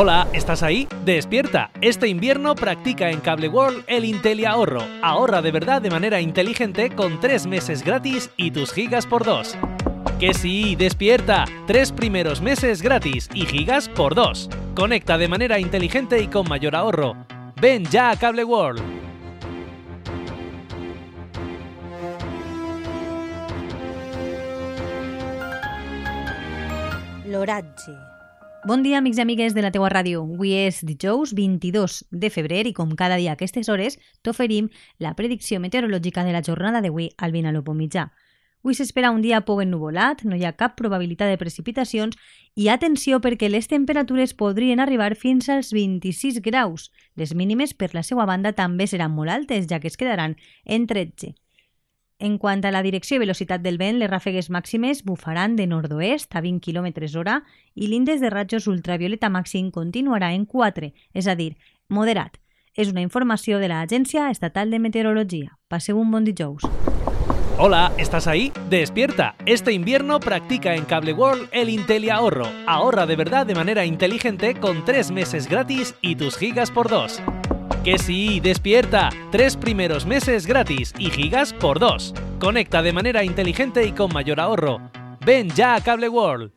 Hola, ¿estás ahí? Despierta. Este invierno practica en Cable World el Intelli Ahorro. Ahorra de verdad de manera inteligente con 3 meses gratis y tus gigas por 2. Que sí, despierta. Tres primeros meses gratis y gigas por 2. Conecta de manera inteligente y con mayor ahorro. Ven ya a Cable World. L'oratge. Bon dia, amics i amigues de la teua ràdio. Avui és dijous 22 de febrer i com cada dia a aquestes hores t'oferim la predicció meteorològica de la jornada d'avui al Vinalopó mitjà. Avui s'espera un dia poc ennuvolat, no hi ha cap probabilitat de precipitacions i atenció perquè les temperatures podrien arribar fins als 26 graus. Les mínimes, per la seva banda, també seran molt altes, ja que es quedaran en 13. En quant a la direcció i velocitat del vent, les ràfegues màximes bufaran de nord-oest a 20 km hora i l'índex de ratjos ultravioleta màxim continuarà en 4, és a dir, moderat. És una informació de l'Agència Estatal de Meteorologia. Passeu un bon dijous. Hola, ¿estás ahí? Despierta. Este invierno practica en Cable World el Intelli Ahorro. Ahorra de verdad de manera inteligente con 3 meses gratis y tus gigas por 2. Que sí, despierta. Tres primeros meses gratis y gigas por 2. Conecta de manera inteligente y con mayor ahorro. Ven ya a Cable World.